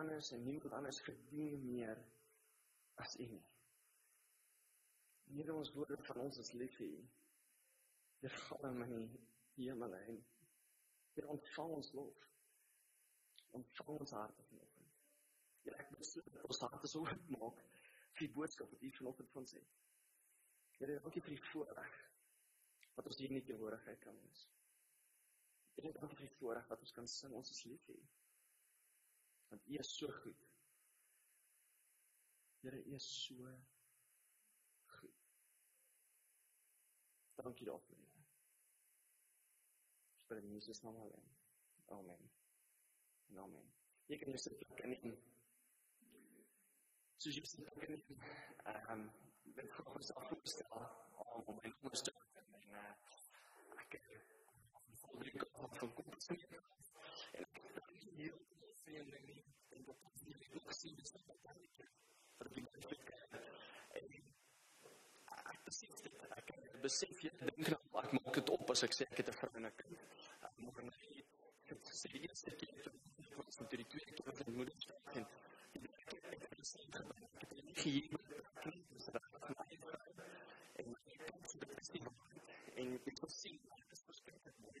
Anders en niemand anders verdien meer as U nie. Here ons woorde van ons is lief vir U. Dit gaan in die hemel en Hier ontvang ons lof. Ontvang ons harte vanoggend. Ja, ek so dat ons harte so maak vir die boodskap wat U vanoggend van sê. Here, dankie vir die voorreg wat ons hier in die teenwoordigheid kan wees. Dit is dankie vir die voorreg wat ons kan sing ons is lief vir U. Want U is so goed. Here, is so goed. Dankie daarvoor. Here. Vir in Jesus naam alleen. Amen. En amen. Jy kan jou plek in. Soos jy sit plek in. Ehm, ek wil ons afstel om kom en uh, ek voel die kop van kom sien. En ek het sien en en dat ek nie ook sien dis wat ek vir die ek besef jy dink nou ek maak dit op as ek sê ek het 'n vrou en 'n kind. Ek moet net sê die eerste keer wat ek vir die tweede keer van moeder en ek het gesê ek het nie hier dis dat en en ek het gesien dit is verskriklik mooi.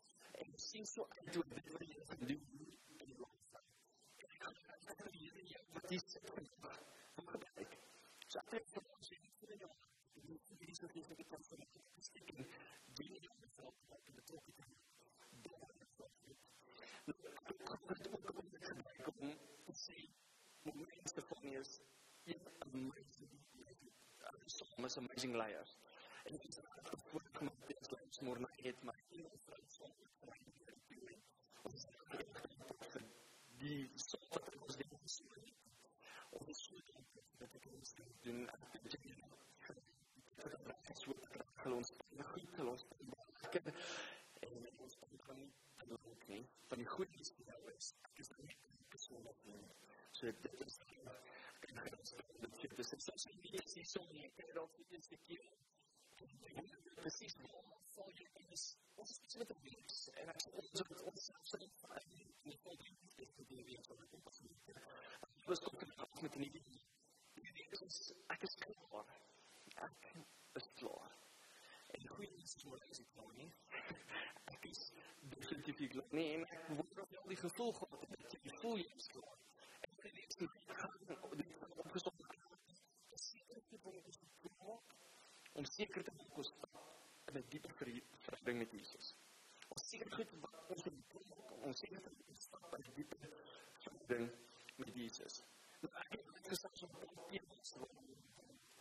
nooi. Ons moet sien en sien so uit hoe dit wat jy kan doen. Wat is dit? Gebruik. So ek het vir ons sien vir jou. Dit is wat jy kan doen. Dit is dinge wat jy kan betrokke te om te sê hoe mense van nie is een amazing soms amazing layers en dit is voorkom dit is like more na het maar die soort wat ons dit is ons dat ek ons doen so gelons goed gelons en ons kan geloof nie van die goeie is vir jou is ek is nie persoonlik nie so dit is dit is dit is nie is nie so nie ek het al vir eens gekeer precies val jy in is ons is met die weeks en ek sê ons het ons selfs nie van nie vol die is te doen weer so met die pasiënt ek was kom met die ek is klaar ek is klaar en die goeie is voor is ek klaar nie ek is nie en ek word ook al die gevoel gehad jy voel jy is klaar en ek weet nie die opgestopt om seker te maak ons in 'n dieper verhouding met Jesus. Ons seker goed wat ons ons seker te stap in 'n dieper verhouding met Jesus. Nou ek het gesê so 'n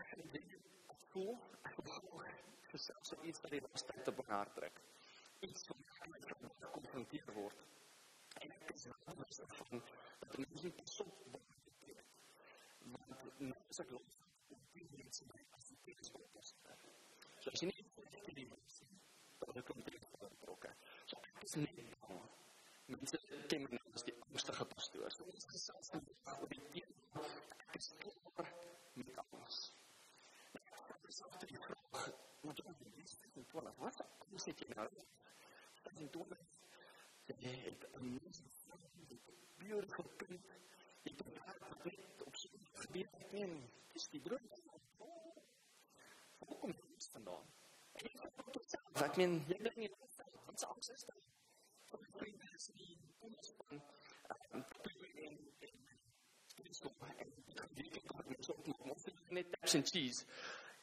het dit voel gesels oor iets wat die laaste op my hart trek iets wat gekonfronteer word en ek is anders van dat ek nie besop want nou is ek los die mense my as die tekens wat is so as jy nie die mense dat ek kom betrokke so is net daar. Mense ken my nou as die angstige pastoor. So ons gesels dan oor die is klaar met alles. Ek is af te die vraag, wat doen die mense in 12? Wat kom sê jy nou? Dat in 12 jy het 'n mens beautiful kind. Jy het hart op so gebeur en dis die brood. Waar kom dit vandaan? Ek meen, jy weet nie wat se angs is dit previous die ons van en net taps and cheese. Hoe is dit om visie se karikatte te sien? Ek probeer hulle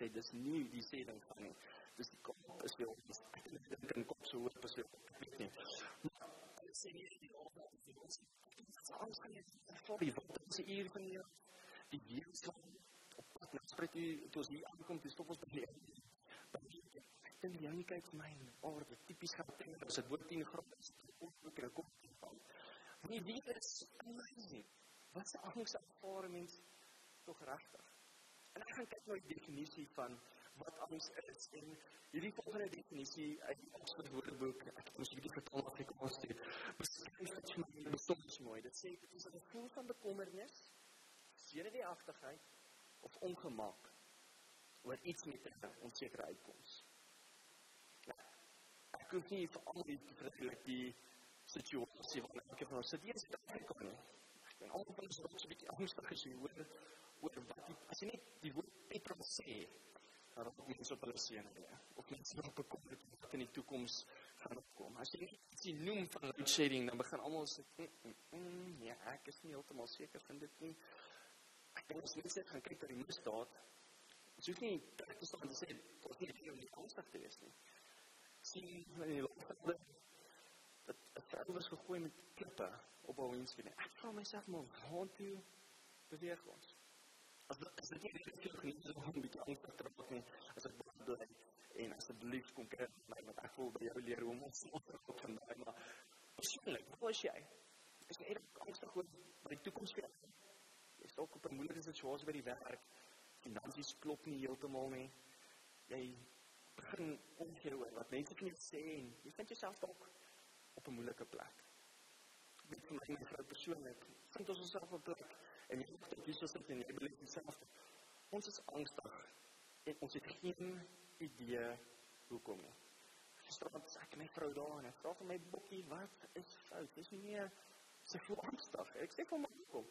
sê dis nie die sê ding van nie. Dis die kop is jou ek dink in kop so hoor jy. Ek weet nie. Maar sê nie jy vir die wat is hier van jou die weerstand op pad na spreek jy toe jy aankom dis stop ons die dink jy nie kyk vir my orde tipies gaan dink as dit word 10 grade is ook ek kom nie weet is amazing wat se angs ervaar mens tog regtig en ek gaan kyk na die definisie van wat angs is. En hierdie volgende definisie uit die Oxford Woordeboek ek het mos 'n bietjie vertaal Afrikaans dit beskryf dit vir my besonder mooi. Dit sê dit is 'n gevoel van bekommernis senuweeagtigheid of ongemak oor iets met 'n onsekere uitkoms hoef nie vir al die verskillende die situasie wat ek van sit hier is ek kan nie ek ons so 'n bietjie angstig is oor oor wat die, as jy net die woord Petrus sê op mense op hulle seën hulle of wat bekommer het wat in die toekoms gaan opkom. As jy noem van load dan begin almal sê, mm, "Ja, ek is nie heeltemal seker van dit nie." Ek dink as mense gaan kyk na die misdaad, is dit nie te staan te sê wees nie. Sien jy die laaste dat 'n vrou was gegooi met klippe op haar windscreen. Ek vra myself maar, waar toe beweeg ons? as as dit nie net vir geniet is om 'n bietjie aan te trap nie as dit bly en asseblief kom kyk my want ek wil by jou hoe om ons op van daai maar persoonlik hoe is jy is jy eerlik angstig oor wat die toekoms vir jou is dalk op 'n moeilike situasie by die werk. Finansies klop nie heeltemal nie jy begin omgee oor wat mense jou sê en jy vind jouself dalk op 'n moeilike plek weet vir my vrou persoonlik vind ons onsself op 'n plek En jy moet dit Jesus sit en jy beleef jouself. Ons is angstig en ons het geen idee hoekom nie. Gisterand sê ek my vrou daar en ek vra vir my bokkie wat is fout? Dis nie meer sy voel angstig. Ek sê vir my hoekom?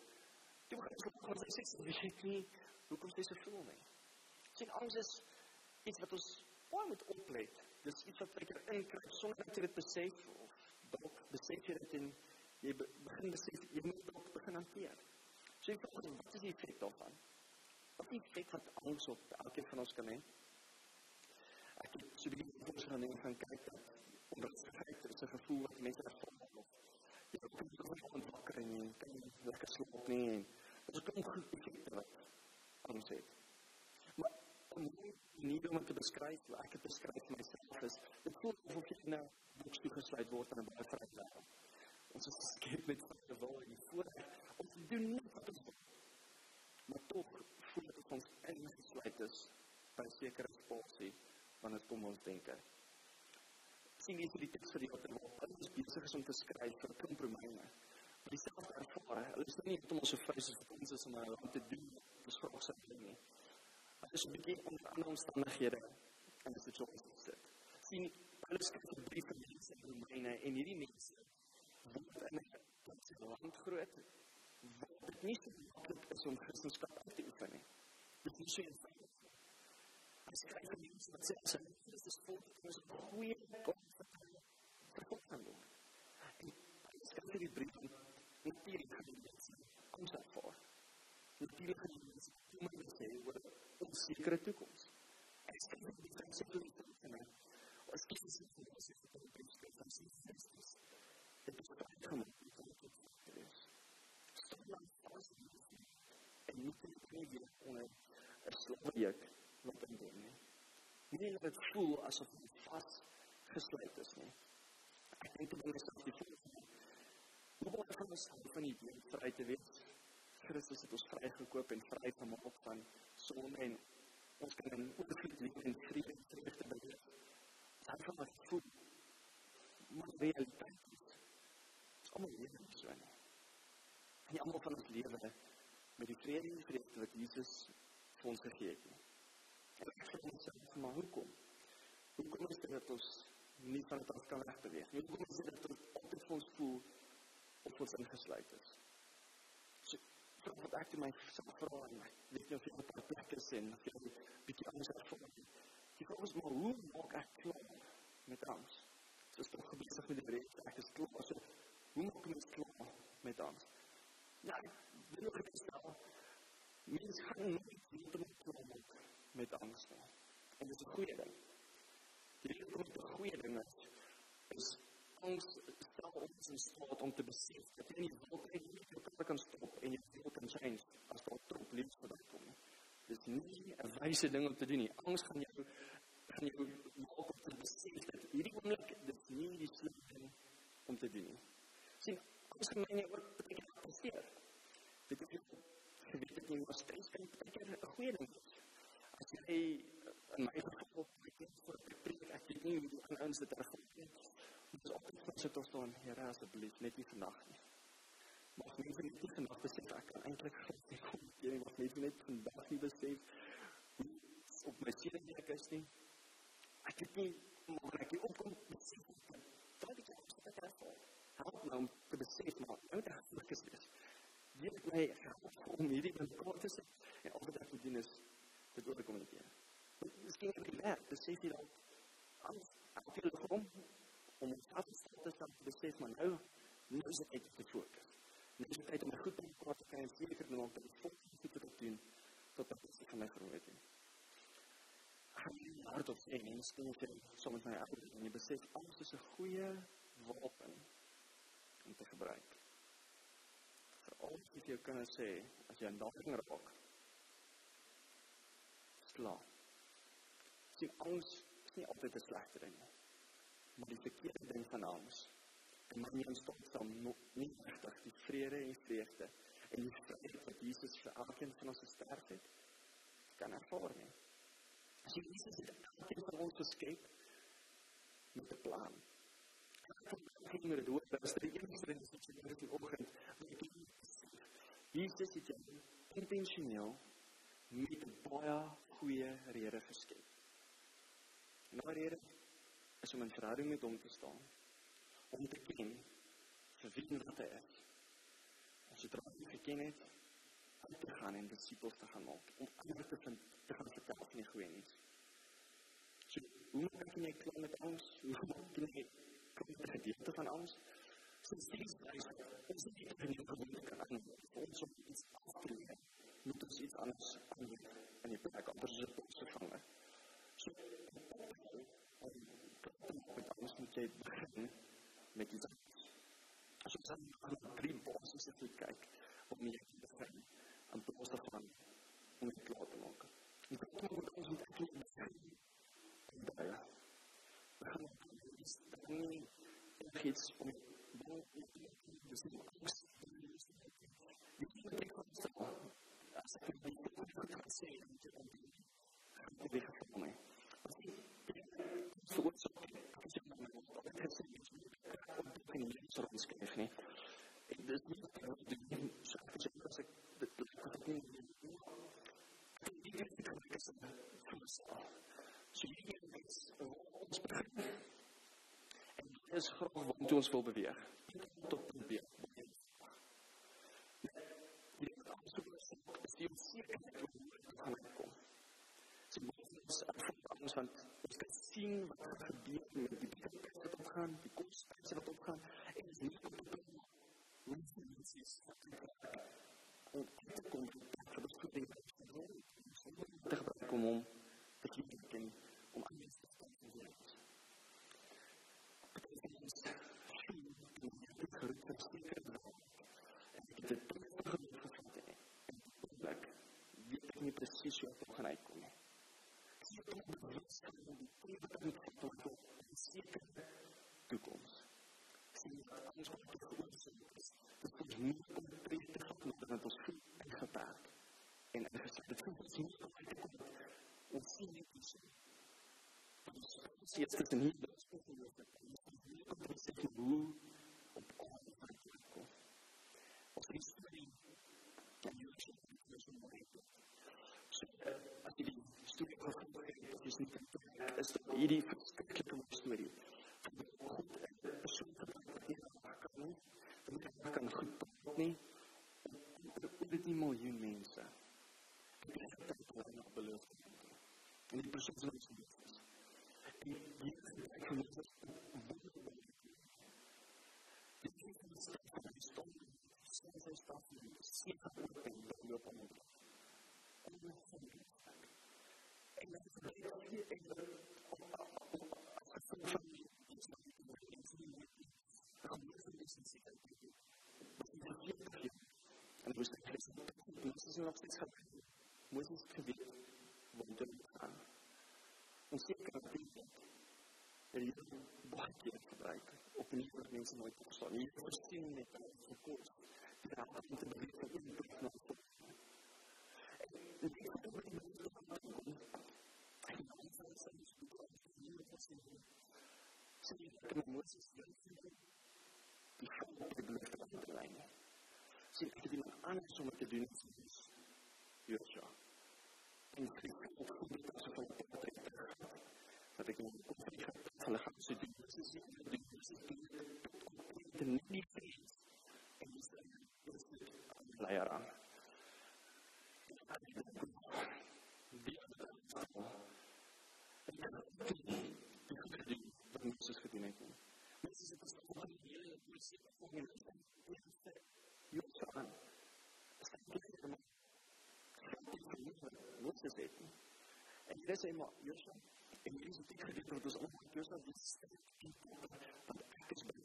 Toe gaan ek sy sê jy weet nie hoekom sy so voel nie. Sien angs is iets wat ons baie moet oplet. Dis iets wat ek inkry sonder dat jy dit besef of dalk besef jy dit en jy begin besef jy moet dit begin hanteer. So ek vra wat is die effek daarvan? Wat is die effek wat angs op elkeen van ons kan hê? Ek het so 'n bietjie voor gaan neem gaan kyk dat onrustigheid is 'n gevoel wat mense ervaar of jy kan nie goed ontwakker en jy kan nie lekker slaap nie. Dit is 'n goed effek wat angs het. Maar om nie om te beskryf, ek het beskryf myself is dit voel of jy nou boks toegesluit word aan 'n baie vrye plek. Ons is geskep met die wil en die voorreg om te doen nie wat ons wil. Maar tog voel dit ons ingesluit is by 'n sekere spasie wanneer dit kom ons denke. Sien vir die teks vir die wat wat ons besig is om te skryf vir kompromisse. Maar dieselfde ervaring, hulle is nie net om ons so vrye as ons is om te doen ons vir ons het nie. Maar dis 'n bietjie onder omstandighede en dis iets wat ons sit. Sien, hulle skryf 'n brief vir mense in Romeine en hierdie mense word in 'n land groot wat dit nie so maklik is om uit te oefen nie. Is so eenvoudig. Kyk na die mense wat sê dit is vol van so goeie God vir doen. En as jy kyk die brief die mense kom voor. Die oor 'n sekere toekoms. Ek sê dit is 'n sekere toekoms. As jy sê dit is 'n toekoms, dan sê jy dit is 'n toekoms vas en nie te kry onder 'n slaapweek wat in doen nie. Nie dat dit voel asof jy vas gesluit is nie. Ek dink dit is die Hoe baie van hou van die idee vry te? Christus het ons vrygekoop en vry gemaak van sonde en ons kan in oorvloed leef en vrede en vreugde beleef. Dit gaan maar voel. Maar realiteit is, is allemaal leven nie so nie. En nie allemaal van ons lewe met die vrede en vreugde wat Jesus vir ons gegee het nie. En ek vraag myself, maar hoekom? Hoekom is dit dat ons nie van het af kan wegbeweeg? Hoekom is dit dat ons altijd vir ons voel of ons ingesluit is? Vraag wat ek my self vra en ek weet nie of jy op 'n plek is en of jy 'n bietjie anders ervaar. Die vraag is maar hoe maak ek klaar met angs? So is tog besig met die breek. Ek is klaar. Hoe ek my klaar met angs? Ja, ek wil nog net stel. Mens gaan nie heeltemal klaar maak met angs nie. En dit is 'n goeie ding. Dit is 'n goeie ding angs stel ons in staat om te besef dat jy nie wil hê jy kan stop en jy change as daar trop liefs vir dit kom. Dis nie 'n wyse ding om te doen nie. Angs gaan jou gaan jou maak om te besef dat hierdie oomblik dis die om te doen nie. Sien, angs gaan nie ook baie keer. Dit is geweet dit nie maar steeds kan baie keer 'n goeie ding. As jy in geval vir 'n preek ek weet hoe die ander. Is altyd sit ons dan, Here asseblief net nie vanaand nie. Mag mense net nie vandag besef ek kan eintlik God nie kom. Jy mag mense net vandag nie besef op my sewe werk is nie. Ek het nie maar ek het opkom besef dat ek iets wat ek voel help nou om te besef maar nou dat ek fokus is het my help om hierdie in kort te sit en al wat ek moet doen is dit oor te kommunikeer miskien het ek gemerk besef jy dan alles ek wil kom om ons af te stel te besef maar nou nu is het tijd te fokus. En dit is tyd om goed te praat te kry en seker te maak dat ek volgens goed te doen tot dat ek van my groei het. Hart op sê, en miskien het jy som met my ouder, en jy besef, alles is een goeie wapen om te gebruik. Vir alles wat jy kan sê, as jy een daging raak, is klaar. Sien, angst is nie altyd een slechte ding, maar die verkeerde ding van angst, en maar nie ons tot sal nie die vrede en vreugde en die vryheid wat Jesus vir elkeen van ons gesterf het kan ervaar nie. As jy Jesus het elkeen van ons geskep met 'n plan. Ek moet dit hoor, dat is die enigste ding wat moet doen oggend. Jesus het jou intentioneel met 'n baie goeie rede geskep. En daardie rede is om in verhouding met hom te staan om te ken vir wie wat hy is. As jy dit geken het, om te gaan en disippels te gaan maak, om ander te vind, te gaan vertel van die goeie nuus. So, hoe maak jy klaar met ons? Hoe maak jy klaar met die gedeelte van ons? So, steeds reis, ons is nie die gewoonte kan aan, ons om iets af te leer, moet ons iets anders aan in die plek, anders is het ons vervangen. So, met ons moet jy begin, met iets anders. As ons dan aan drie basiese goed kyk, om nie te begin, aan plaas daarvan, om het klaar te maak. En dit moet ons moet ek nie begin. En baie, we gaan iets, dat nie nog iets om bang te doen, dus die angst, die die wat ek van stel, as ek die goed kan sê, en die om die, gaan die weg van my. As die, so wat so, as jy my, ek het sê, geen mense op skryf nie. En dis nie wat ek doen so ek sê as ek dit doen ek het nie die die die kan ek sê so jy weet ons begin en dit is graag wat toe ons wil beweeg tot B. Die aansoek is die onsekerheid wat gaan kom. So ons afvang want ons kan sien wat gebeur met die wat opgaan, die kostprijzen wat opgaan, en het is niet op de punt hoe die mensen is om te komen dat soort dingen te gebruiken om het zeker. En ik heb de prachtige doel gevonden. En weet ik niet precies hoe ik gaan uitkomen. Zie ik de bewustzijn van die eeuwige op een zekere toekomst. Zie dat alles wat de veroorzaakt is, dat niet om de te dat ons goed en en eigen zaak. Dat niet om te komen. Ons zien niet het is. Het hier, is. Dus, het, dat is nie is dat hierdie verskrikkelijke mooie story. God, een persoon gebruik wat jy kan nie, dat jy kan goed praat nie, dit nie miljoen mense. Dit is dat dit hulle nog beloof. En die persoon sal nie wees. Die die ek kan net Die kies is dat die stom sê sy stap nie. Sien dat dit kan loop aan die. En dit is nie. En dit is nie ek wil En moest ik Steeds gebruiken. Moses geweet wat dit gaan. Ons seker ding dat jy baie keer gebruik op nie vir mense nooit nie. Jy verstaan net vir kos. Die raad om te beweeg van een plek na die En is wat jy moet doen. En dan wat sê. Sê jy kan Moses die volk die belofte van die lijn. Het iemand anders het te doen, Joshua. En ek het ook goed as van te gaan. Dat ek in die kop van gaan so doen. Dit is nie die die die nie vrees. En aan. Wat Moses gedoen het. Het gesê van die hele proses van die Joshua aan. Moses het. En dit sê maar Joshua, en hier is dit gedoen wat ons allemaal Joshua die sterk want ek is by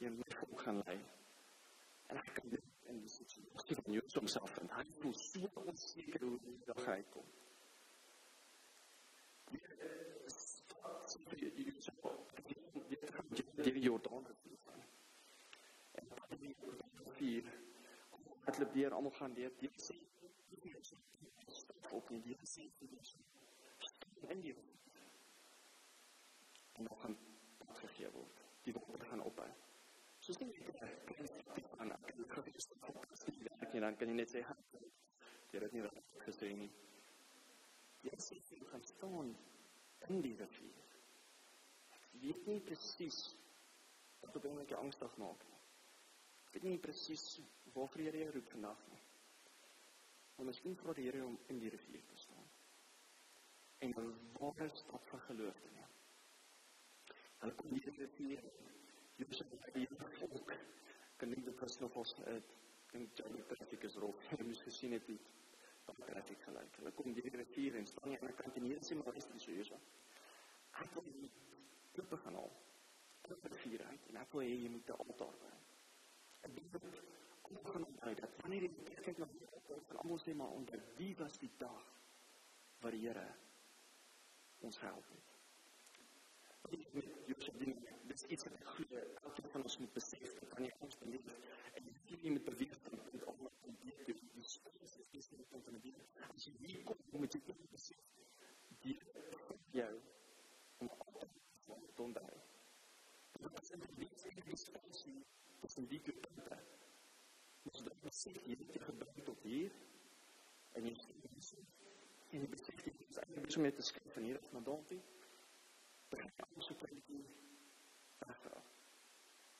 jy moet volk gaan lei. En ek kan dit in die situasie van Joshua homself en hy voel so onzeker hoe die dag uitkom. Die Jordaan en die vier het loop deur almal gaan deur die sê op die sê en die en dan gaan gegee word die word gaan ophou soos nie aan ek nie dan kan jy net sê jy het nie reg gesê nie jy sê jy gaan staan in die rivier ek weet nie presies wat op enige angstig maak nie weet nie presies waarvoor jy jou roep vandag nie. Die Here om in die rivier te staan. En 'n ware stap van geloof te neem. Hulle kom hier in die rivier. Moet sê die volk kan nie die persoon of ons het in die traffic is rol. Jy moet gesien het die op traffic gelyk. Hulle kom hier die rivier en staan aan die kant en hier sien maar is dit so hier so. Ek wil die klippe gaan haal. Klippe die rivier uit en ek wil hê jy moet 'n altaar bou opgenoemheid dat wanneer jy kyk na die van almal sê maar onder wie was die dag wat die Here ons help het. Dit is iets wat ek glo elke van ons moet besef dat wanneer ons in lewe en jy sien met beweeg van punt op na die die die is die punt van die as jy hier kom met jy besef die jou om te onthou. Dit is 'n bietjie spesiaal tussen die twee punte. Dus dat besef je dat je gebruikt tot hier. En je en je beseft je het eigenlijk beetje meer te schrijven van hier naar Dalty. Dan ga je alles op een.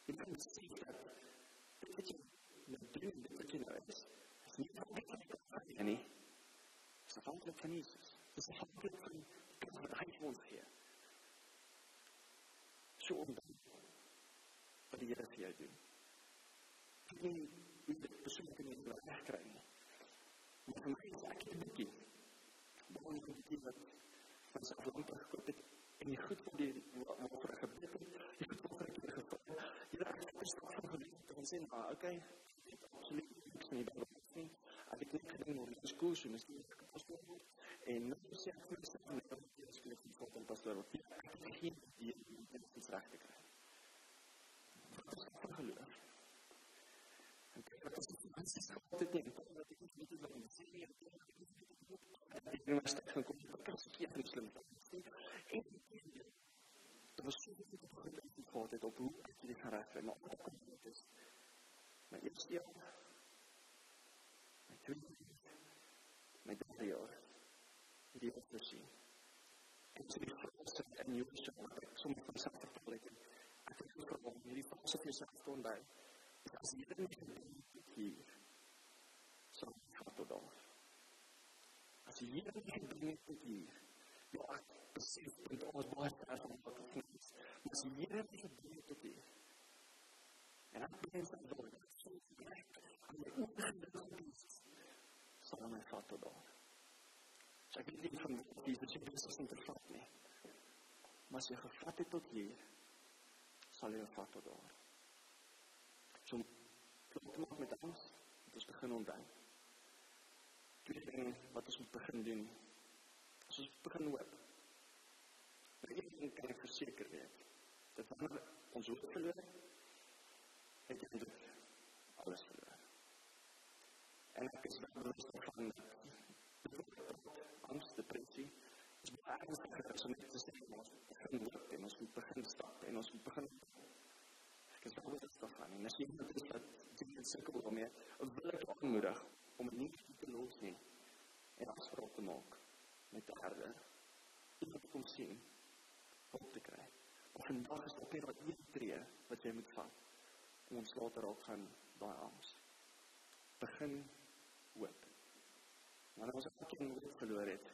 Je kan beseffen dat dit wat je met doen, wat je nou is, is niet afhankelijk van je nie. Het is afhankelijk van Jezus. Het is afhankelijk van wat hij voor ons geeft. Zo wat die Heer vir jou doen nie hoe dit persoonlik in jou reg kry nie. Maar vir my is ek 'n bietjie baie bietjie wat van sy land gekoop het en die goed van die waarvoor ek gebid het, die goed waarvoor ek gevoel het. Jy het ek verstaan van gebid "Ah, okay, absoluut niks nie by wat sê. Ek het net gedink oor die skool so miskien ek het. En nou sê ek vir myself, "Nee, ek is van het geen idee hoe dit reg te kry." Wat is geloof? is gewoon te denken. Dat ik niet wat ik zeg. Ik ben maar sterk van kom. Ik kan keer niet slim. En er was zoveel te beginnen die gehad het op hoe gaan regkry. Maar ook kom dit is. My eerste jaar. My tweede jaar. My derde jaar. Die op te sien. En so die fase se ek soms van self vertel het. Ek het gevra om hierdie fase vir jouself te onthou. As jy dit nie hier sal gaan tot daar. As jy hier nie gedoen het tot hier, ja, besef dit ons baie ver van wat ons is. As jy hier nie gedoen het tot hier, en ek begin te doen, so ek aan die oorgang sal my vat tot daar. So ek weet nie van die Jesus is interessant nie. Maar as jy gevat het tot hier, sal jy vat tot daar. So, kom op met ons, het ons begin onthou. Twee dinge wat ons moet begin doen. As ons begin hoop. Maar een ding kan ek verseker weet, dat wanneer ons hoop verloor, het jy alles verloor. En ek is bewus van angs, depressie, is baie ernstiger as om net te sê, ons begin loop en ons moet begin stap en ons moet begin ek is bewus daarvan en as jy iemand is wat dit sukkel daarmee, wil ek aanmoedig om nie te los nie en afspraak te maak met die Here. Iemand te kom sien, hoop te kry. Of vandag is op hier wat een tree wat jy moet vat om ons later ook gaan daai angs. Begin hoop. Wanneer ons elke keer hoop verloor het,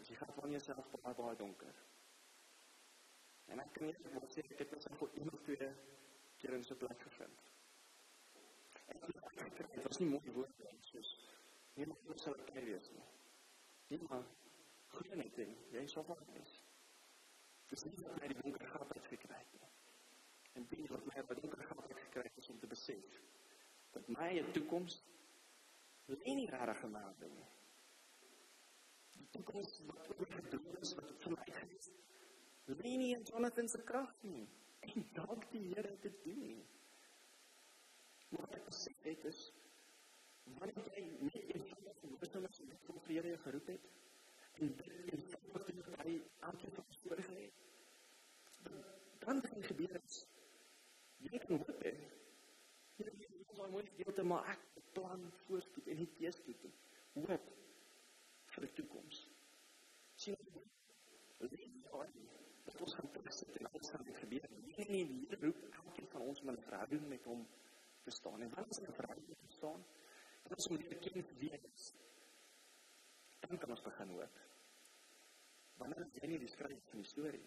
as jy gaan van baie baie donker. En ek kan nie wat sê ek het vir een of twee keer in so 'n plek gevind. En dit was nie mooi woord soos niemand moet sal kry wees nie. Niemand glo net ding, jy sal van wees. Dis die donker gat het. En binne wat my wat donker gat het is om te besef dat my toekoms lê nie regtig in. Die toekoms wat oor gedoen is wat vir my is. Lê nie in Jonathan se krag nie. En dank die Here dit doen. Maar ek sê dit is wanneer jy net eenvoudig gehoorsaam is met wat die Here jou geroep het en dit doen wat hy elke dag voorgehou het. Dan kan dit gebeur dat jy kan hoop hê. Jy moet so mooi gedeelte maar ek plan voorspoed en nie teëspoed nie. Hoop vir die toekoms. Sien jy? Dit is baie dat ons gaan terugsit en alles gaan gebeur. Nie nie die roep elkeen van ons om 'n verhouding met hom te staan. En wat is 'n verhouding te staan? Dit is om die kind wie is. Dan kan ons begin hoop. Wanneer jy nie die skryf van die storie.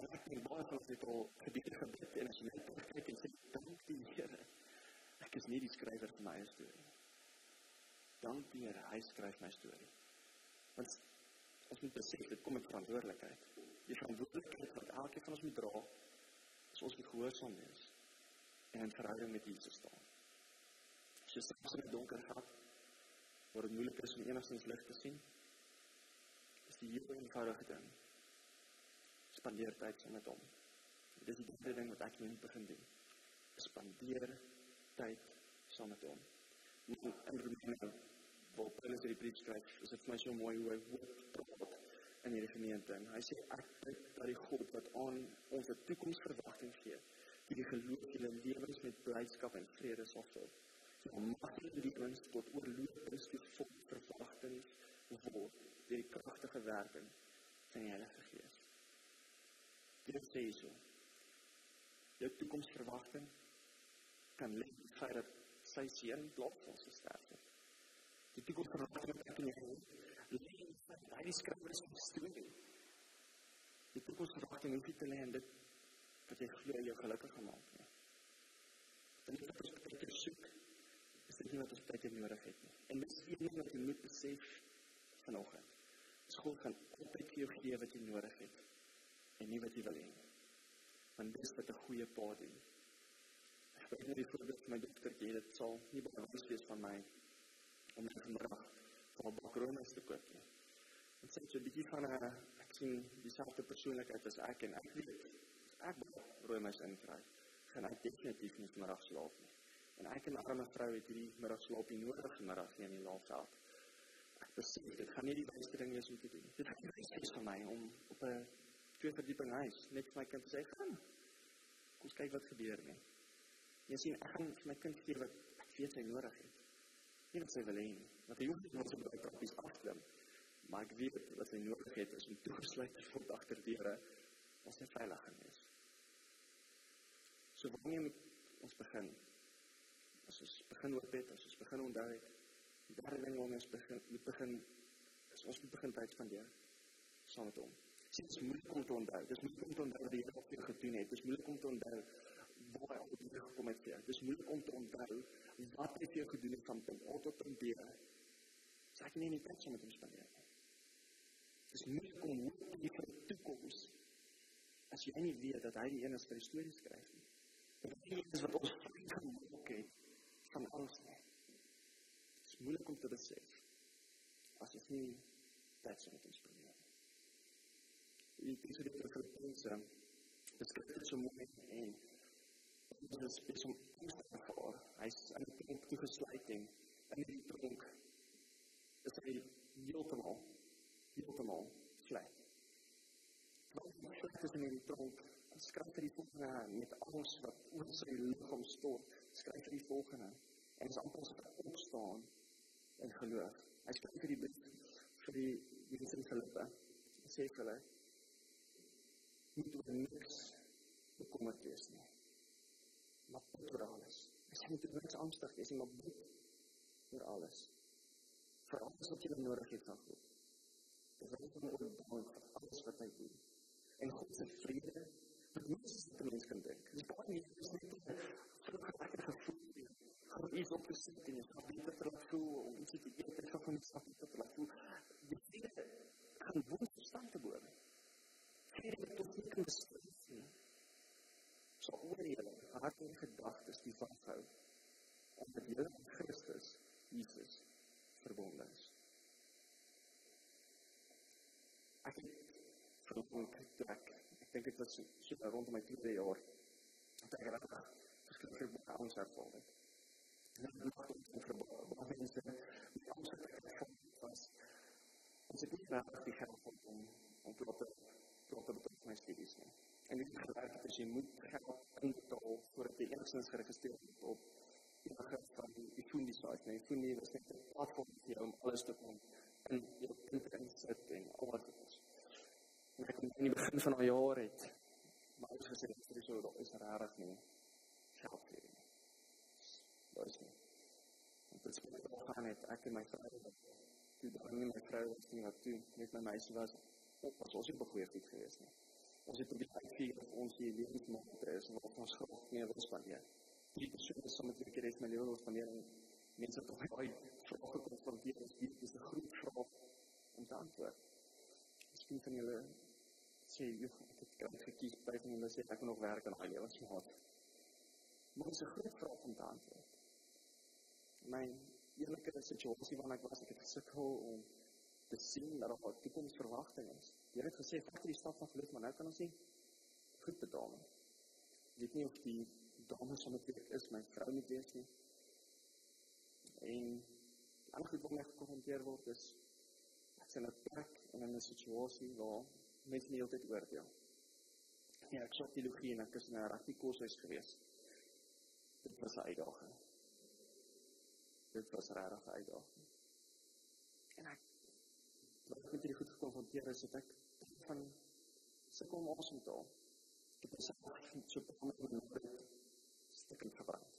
En ek dink baie van dit al gebeur gebeur en as jy net kyk en sê dank die Here. Ek is nie die skrywer van my storie. Dank die Here, hy skryf my storie. Want ons moet besef dit kom met verantwoordelikheid. Die verantwoordelikheid wat elkeen van ons moet dra, is ons moet gehoorsaam wees en in verhouding met Jesus staan. As jy soms in die donker gaan, waar dit moeilik is om enigstens lig te sien, is die heel eenvoudige ding. Spandeer tyd saam met hom. Dit is die derde ding wat ek moet begin doen. Spandeer tyd saam met hom. Nie in Romeine waar Paulus hierdie brief skryf, is dit vir my so mooi hoe hy woord praat in hierdie gemeente. En hy sê ek bid dat die God wat aan ons 'n toekomsverwagting gee, die die geloof julle lewens met blydskap en vrede sal vul. Om mag julle lewens tot oorlopings toe vol verwagtings word deur die kragtige werking van die Heilige Gees. Dit sê so. Jou toekomsverwagting kan lê in feit dat sy seun blok vir ons gesterf het. Die toekomsverwagting wat ek in jou lê in feit hy skryf is 'n storie. Die toekomsverwagting hoef nie te lê in dit wat jy glo jou gelukkig gemaak nie. En dit is wat jy soek. Is dit nie wat ons tyd nodig het nie. En dis een ding wat jy moet besef vanoggend. Skool gaan altyd vir jou gee wat jy nodig het en nie wat jy wil hê nie. Want dis wat 'n goeie pa doen. Ek het net die voorbeeld van my dogtertjie, dit sal nie baie wys wees van my om net vanmiddag vir 'n bakronis te koop nie. En sy het so 'n bietjie van 'n ek sien dieselfde persoonlikheid as ek en ek weet ek rooi my sin kry, gaan ek definitief nie vanmiddag slaap nie. En ek en 'n arme vrou het hierdie middagslaap nie nodig vanmiddag hier in die Laagveld. Ek besef dit gaan nie die beste ding wees om te doen. Dit is nie vir my om op 'n twee verdieping huis net vir my kind te sê gaan. Kom kyk wat gebeur nie. Jy sien ek gaan vir my kind gee wat ek weet hy nodig het. Nie wat sy wil hê nie. Want hy hoef nie net so baie prakties afklim. Maar ek weet wat hy nodig het is om toegesluit te word agter deure as hy veilig is. So wanneer moet ons begin? As ons begin oop het, as ons begin onthou het, die derde ding waarmee ons begin moet is ons moet begin tyd spandeer saam met hom. Dit is moeilik om te onthou. Dit is moeilik om te onthou wat die Here vir jou gedoen het. Dit is moeilik om te onthou waar hy op jou gekom het vir is moeilik om te onthou wat hy vir gedoen het van punt tot. Sê ek nie met hom spandeer nie. Dit is moeilik om te vir toekoms as jy weet dat hy die een is wat die storie skryf nie. Dit is wat ons gemaak het van angs nie. Dit is moeilik om te besef as jy nie tyd saam met hom spandeer nie diese dit vir dit so mooi en dit is spesiaal vir hy's aan die tronk toegesluit en die tronk is hy heeltemal heeltemal vlek. Want hy sê dit in die tronk skryf hy die volgende met alles wat oor sy liggaam stort skryf hy die volgende en is amper hy opstaan in geloof. Hy skryf vir die brief vir die die in Filippe. Hy sê vir hulle moet oor niks bekommerd wees nie. Maar bid oor alles. Jy moet oor niks angstig wees nie, maar bid oor alles. Vir alles wat jy nodig het van God. Dit is nie oor bang vir alles wat hy doen. En God se vrede, wat mens se mens kan dink. Dis baie nie dis net 'n vrugbaar gevoel. Gaan iets op te sit en jy gaan beter terug voel om iets te eet en van die stap te laat voel. Die vrede gaan woon verstand te boor gee dit tot nie kan beskryf So oor julle hart en die vashou om met julle Christus Jesus verbonde is. Ek het verloop trek. Ek dink dit was so, so rondom my tweede jaar. Dat ek regtig verskriklik baie angs ervaar het. En ek het iets verbaas. Baie mense die angs het ervaar was ons het nie regtig die geld om om te wat tot op tot my. En dit gebeur as jy moet geld inbetaal voordat jy enigstens geregistreer word op die begin van die fundie site. Nee, fundie is net 'n platform vir jou om alles te kom in jou punt in sit en al wat dit is. En ek in die begin van al jaar het maar alles gesê dat dit so is rarig nie. Geld vir nie. Daar is nie. En dit is wat gaan het ek en my vrou toe dan nie my vrou was nie wat toe met my meisie was op was ons het goeie goed gewees nie. Ons het probeer uitvier of ons die lewensmaat is en wat ons graag mee wil spandeer. Die persoon is sommer twee keer het my lewe wil spandeer en mense het ook baie vrae gekonfronteer en dit is 'n groot vraag om te antwoord. Miskien van julle sê jy ek het kan gekies by van julle sê ek nog werk aan my lewensmaat. Maar dit is 'n groot vraag om te antwoord. My eerlike situasie waarin ek was, ek het gesukkel om te sien dat daar 'n toekomsverwagting is. Jy het gesê vat die stap van geloof, maar nou kan ons nie goed betaal nie. Ek weet nie of die dame sal met dit is my vrou met wees nie. En al goed wat my gekonfronteer word is ek sien 'n plek en 'n situasie waar mense nie altyd oordeel. Ja, ek sou teologie en ek is in 'n regtig koshuis gewees. Dit was 'n uitdaging. Dit was regtig 'n uitdaging. En ek wat ek met hierdie goed gekonfronteer is, het ek van sukkel om asem te haal. Ek het myself so bekommer oor my stukken gebrand.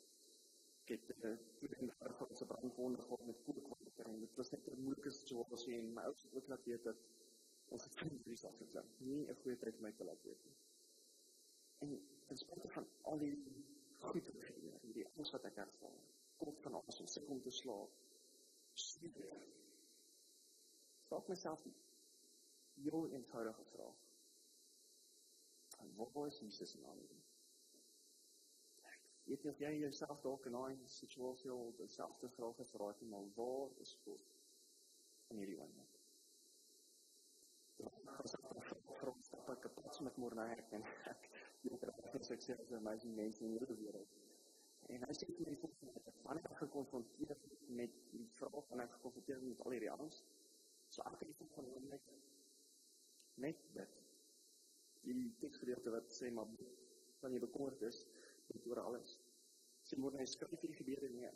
Ek het uh, toen in die verhoog se brandwonde gehad met koelkwater en dit was net 'n moeilike situasie en my ouers ook laat weet dat ons het geen drie sal geklim. Nie 'n goeie tyd my te laat weet nie. En ten spyte van al die goed wat gebeur, hierdie alles wat ek ervaar, kom van asem, sukkel om te slaap. Sweet vra myself die heel eenvoudige vraag. En waar is Jesus in al dit? Ek weet jy jouself dalk in daai situasie al dieselfde vraag gevra het, maar waar is God in hierdie oomblik? As ek pas met môre na ek en gesê ek sê as amazing mense in hierdie wêreld. En hy sê vir my volgende, wanneer ek gekonfronteer met die vraag en ek gekonfronteer met al hierdie angs, so ek het die volgende net dit. Die teksgedeelte wat sê maar wanneer jy bekommerd is, dit oor alles. Sê moet hy skryf hierdie gebeure neer.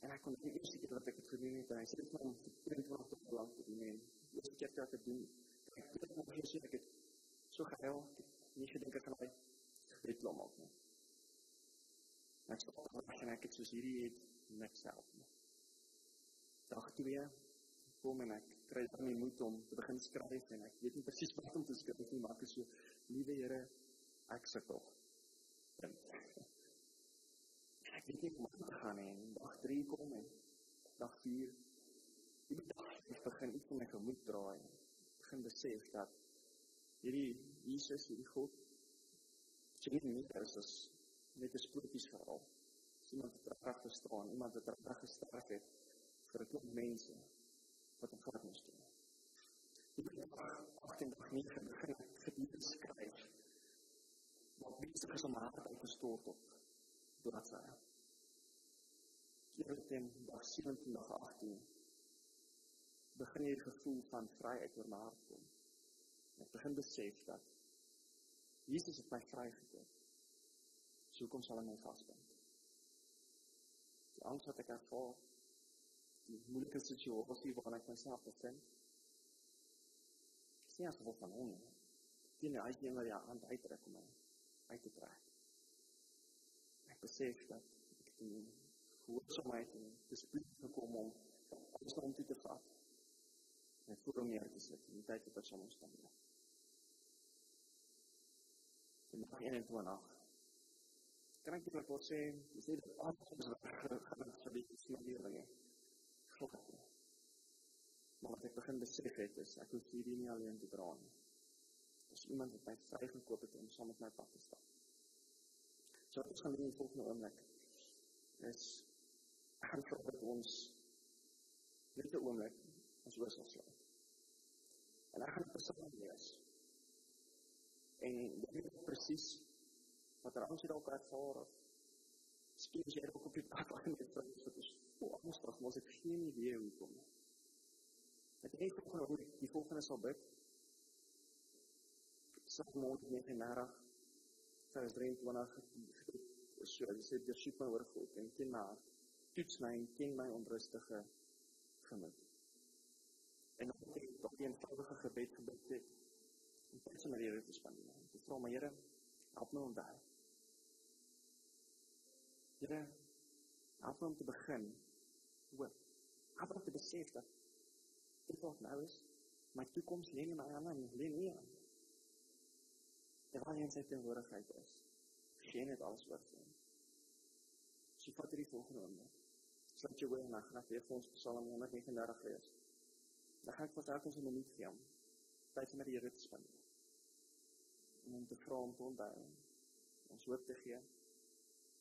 En ek kon nie eers seker wat ek het gedoen het. Hy sê dit hom 24 tot lank te doen. Die eerste keer wat ek dit doen, ek het nog gesê ek het so gehuil, nie gedink ek gaan hy gebed laat maak nie. Ek en ek het soos hierdie het niks help nie. Dag 2 kom en ek kry dan die moed om te begin skryf en ek weet nie presies wat om te skryf nie, maar ek is so liewe Here, ek sukkel. Ek weet nie hoe om te gaan nie. Dag 3 kom en dag 4 die dag ek begin iets van my gemoed draai. Ek begin besef dat hierdie Jesus, hierdie God sê nie net is as net 'n sprokies verhaal. Iemand wat reg verstaan, iemand wat reg gesterk het vir 'n klomp mense wat hom vat moes doen. Ek het nog 28 begin gebied skryf. Maar besig is om haar te stort op bladsy. Eersteen dag 17 dag 18 begin jy gevoel van oor my hart kom. Ek begin besef dat Jesus het my vrygekoop. So kom sal hy my vasbind. Die angs wat ek ervaar, die moeilike situasie waarin ek myself bevind, is nie as gevolg van hom nie. Die nie, hy is die wat die hand uittrek om my te trek. Ek besef dat ek die gehoorzaamheid en discipline gekom om alles om te vat en voor hom neer te sit in die tyd wat ons ons staan. En nog 21. Kan ek dit wat sê, jy sê dat alles is gaan vir die smeerlinge. Glok het. Maar wat ek begin besef het is, ek hoef hierdie nie alleen te dra nie. As iemand wat my vrygekoop het om saam met my pad te stap. So wat gaan doen volgende oomblik is ek gaan vir dat ons 'n oomblik ons oor sal sluit. En ek gaan dit persoonlik lees. En jy weet presies wat er ons hier dalk ervaar of skien jy ook op die pad aan die is so anders as ons het geen idee hoe kom. Ek het net gehoor die volgende bid. Psalm 139 vers 23 so hy sê jy soek my oor God. En toets my en ken my onrustige gemoed en dan het ek die eenvoudige gebed gebid het om tyd met die Here te my om help my om te begin hoop my om te besef dat dit wat nou is my toekoms lê nie in my hande nie lê nie aan En wanneer jy in sy teenwoordigheid is, geen het alles oor vir hom. So vat hierdie volgende oomblik. Sluit jou oë en dan gaan ek vir ons Psalm 139 lees. Dan gaan ek vir elkeen 'n minuut gee om tyd met die Here te spandeer. Om te vra om te onthou, ons hoop te gee,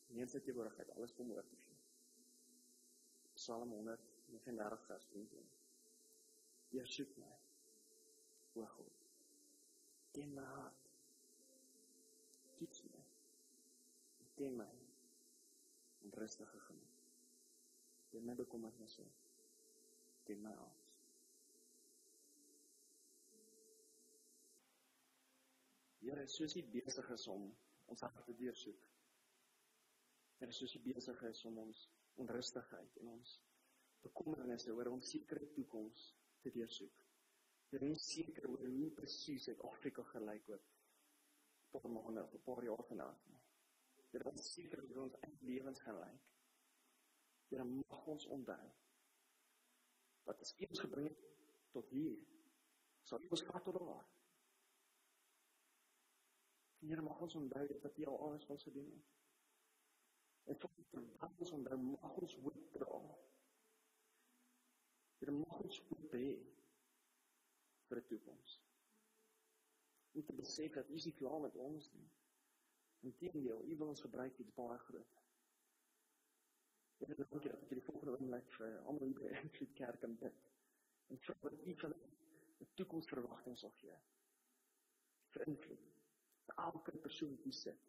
in sy teenwoordigheid alles kom oor te gee. Psalm 139 vers 20. Jy soek my. O God. Ken my hart toets my. Ken my. En rustige gemoed. Ken my bekommernisse. Ken my angs. Here, soos U besig is om ons hart te deursoek. Here, soos U besig is om ons onrustigheid en ons bekommernisse oor ons sekere toekoms te deursoek. Jy is seker oor hoe presies Suid-Afrika gelyk tot 'n maand of 'n paar jaar van nou. Dit is seker hoe ons eie lewens gaan lyk. Here mag ons onthou wat ons eens gebring het tot hier. Sal ons vat tot daar. Here mag ons onthou dat jy al alles wat ons gedoen het. Die ons onthou mag ons hoop dra. Here mag ons hoop hê vir die toekoms om te besef dat U nie klaar met ons nie. Inteendeel, U wil ons gebruik iets baie groot. Ek het ook gekyk die volgende oomblik vir almal by Enfield Kerk en dit. En vir wat U van 'n toekomsverwagting sal gee. Vir invloed. Vir elke persoon wat hier sit.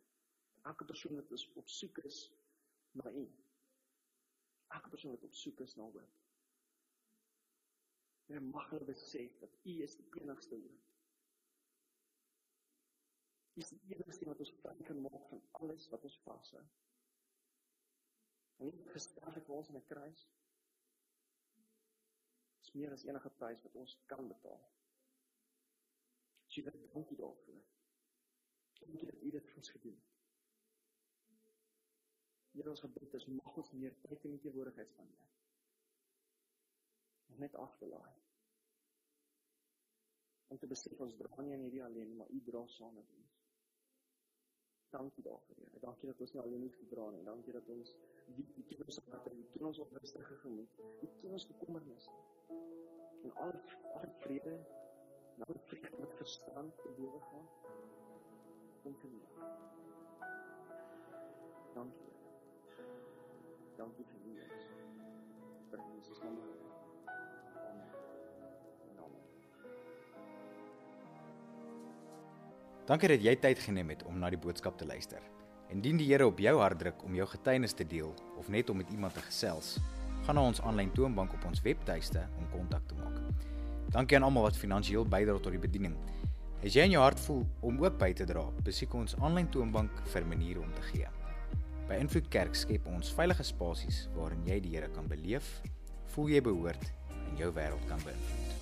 Elke persoon wat op soek is na U. Elke persoon wat op soek is na hoop. Here mag hulle besef dat U is die enigste hoop. U is die enigste wat ons vry kan maak van alles wat ons vashou. En het gesterf ons in 'n kruis. Dit is meer as enige prys wat ons kan betaal. Sy het dankie daarvoor. Dankie dat U dit vir ons gedoen het. Here ons gebed is mag ons meer tyd in die teenwoordigheid spandeer. Net af te laai. Om te besef ons hierdie alleen, maar U dra saam met ons. Dankie daarvoor, Here. Dankie dat ons nie alleen hoef te dra nie. Dankie dat ons die die kinders wat in die ons op rustige gemoed, die kinders bekommernis. En al al vrede, nou vrede met verstand te bowe gaan. Kom te nie. Dankie. Dankie vir u is. Vir Jesus naam. Amen. Amen. Dankie dat jy tyd geneem het om na die boodskap te luister. Indien die Here op jou hart druk om jou getuienis te deel of net om met iemand te gesels, gaan na ons aanlyn toonbank op ons webtuiste om kontak te maak. Dankie aan almal wat finansiëel bydra tot die bediening. As jy in jou hart voel om ook by te dra, besoek ons aanlyn toonbank vir maniere om te gee. By Invloed Kerk skep ons veilige spasies waarin jy die Here kan beleef, voel jy behoort en jou wêreld kan beïnvloed.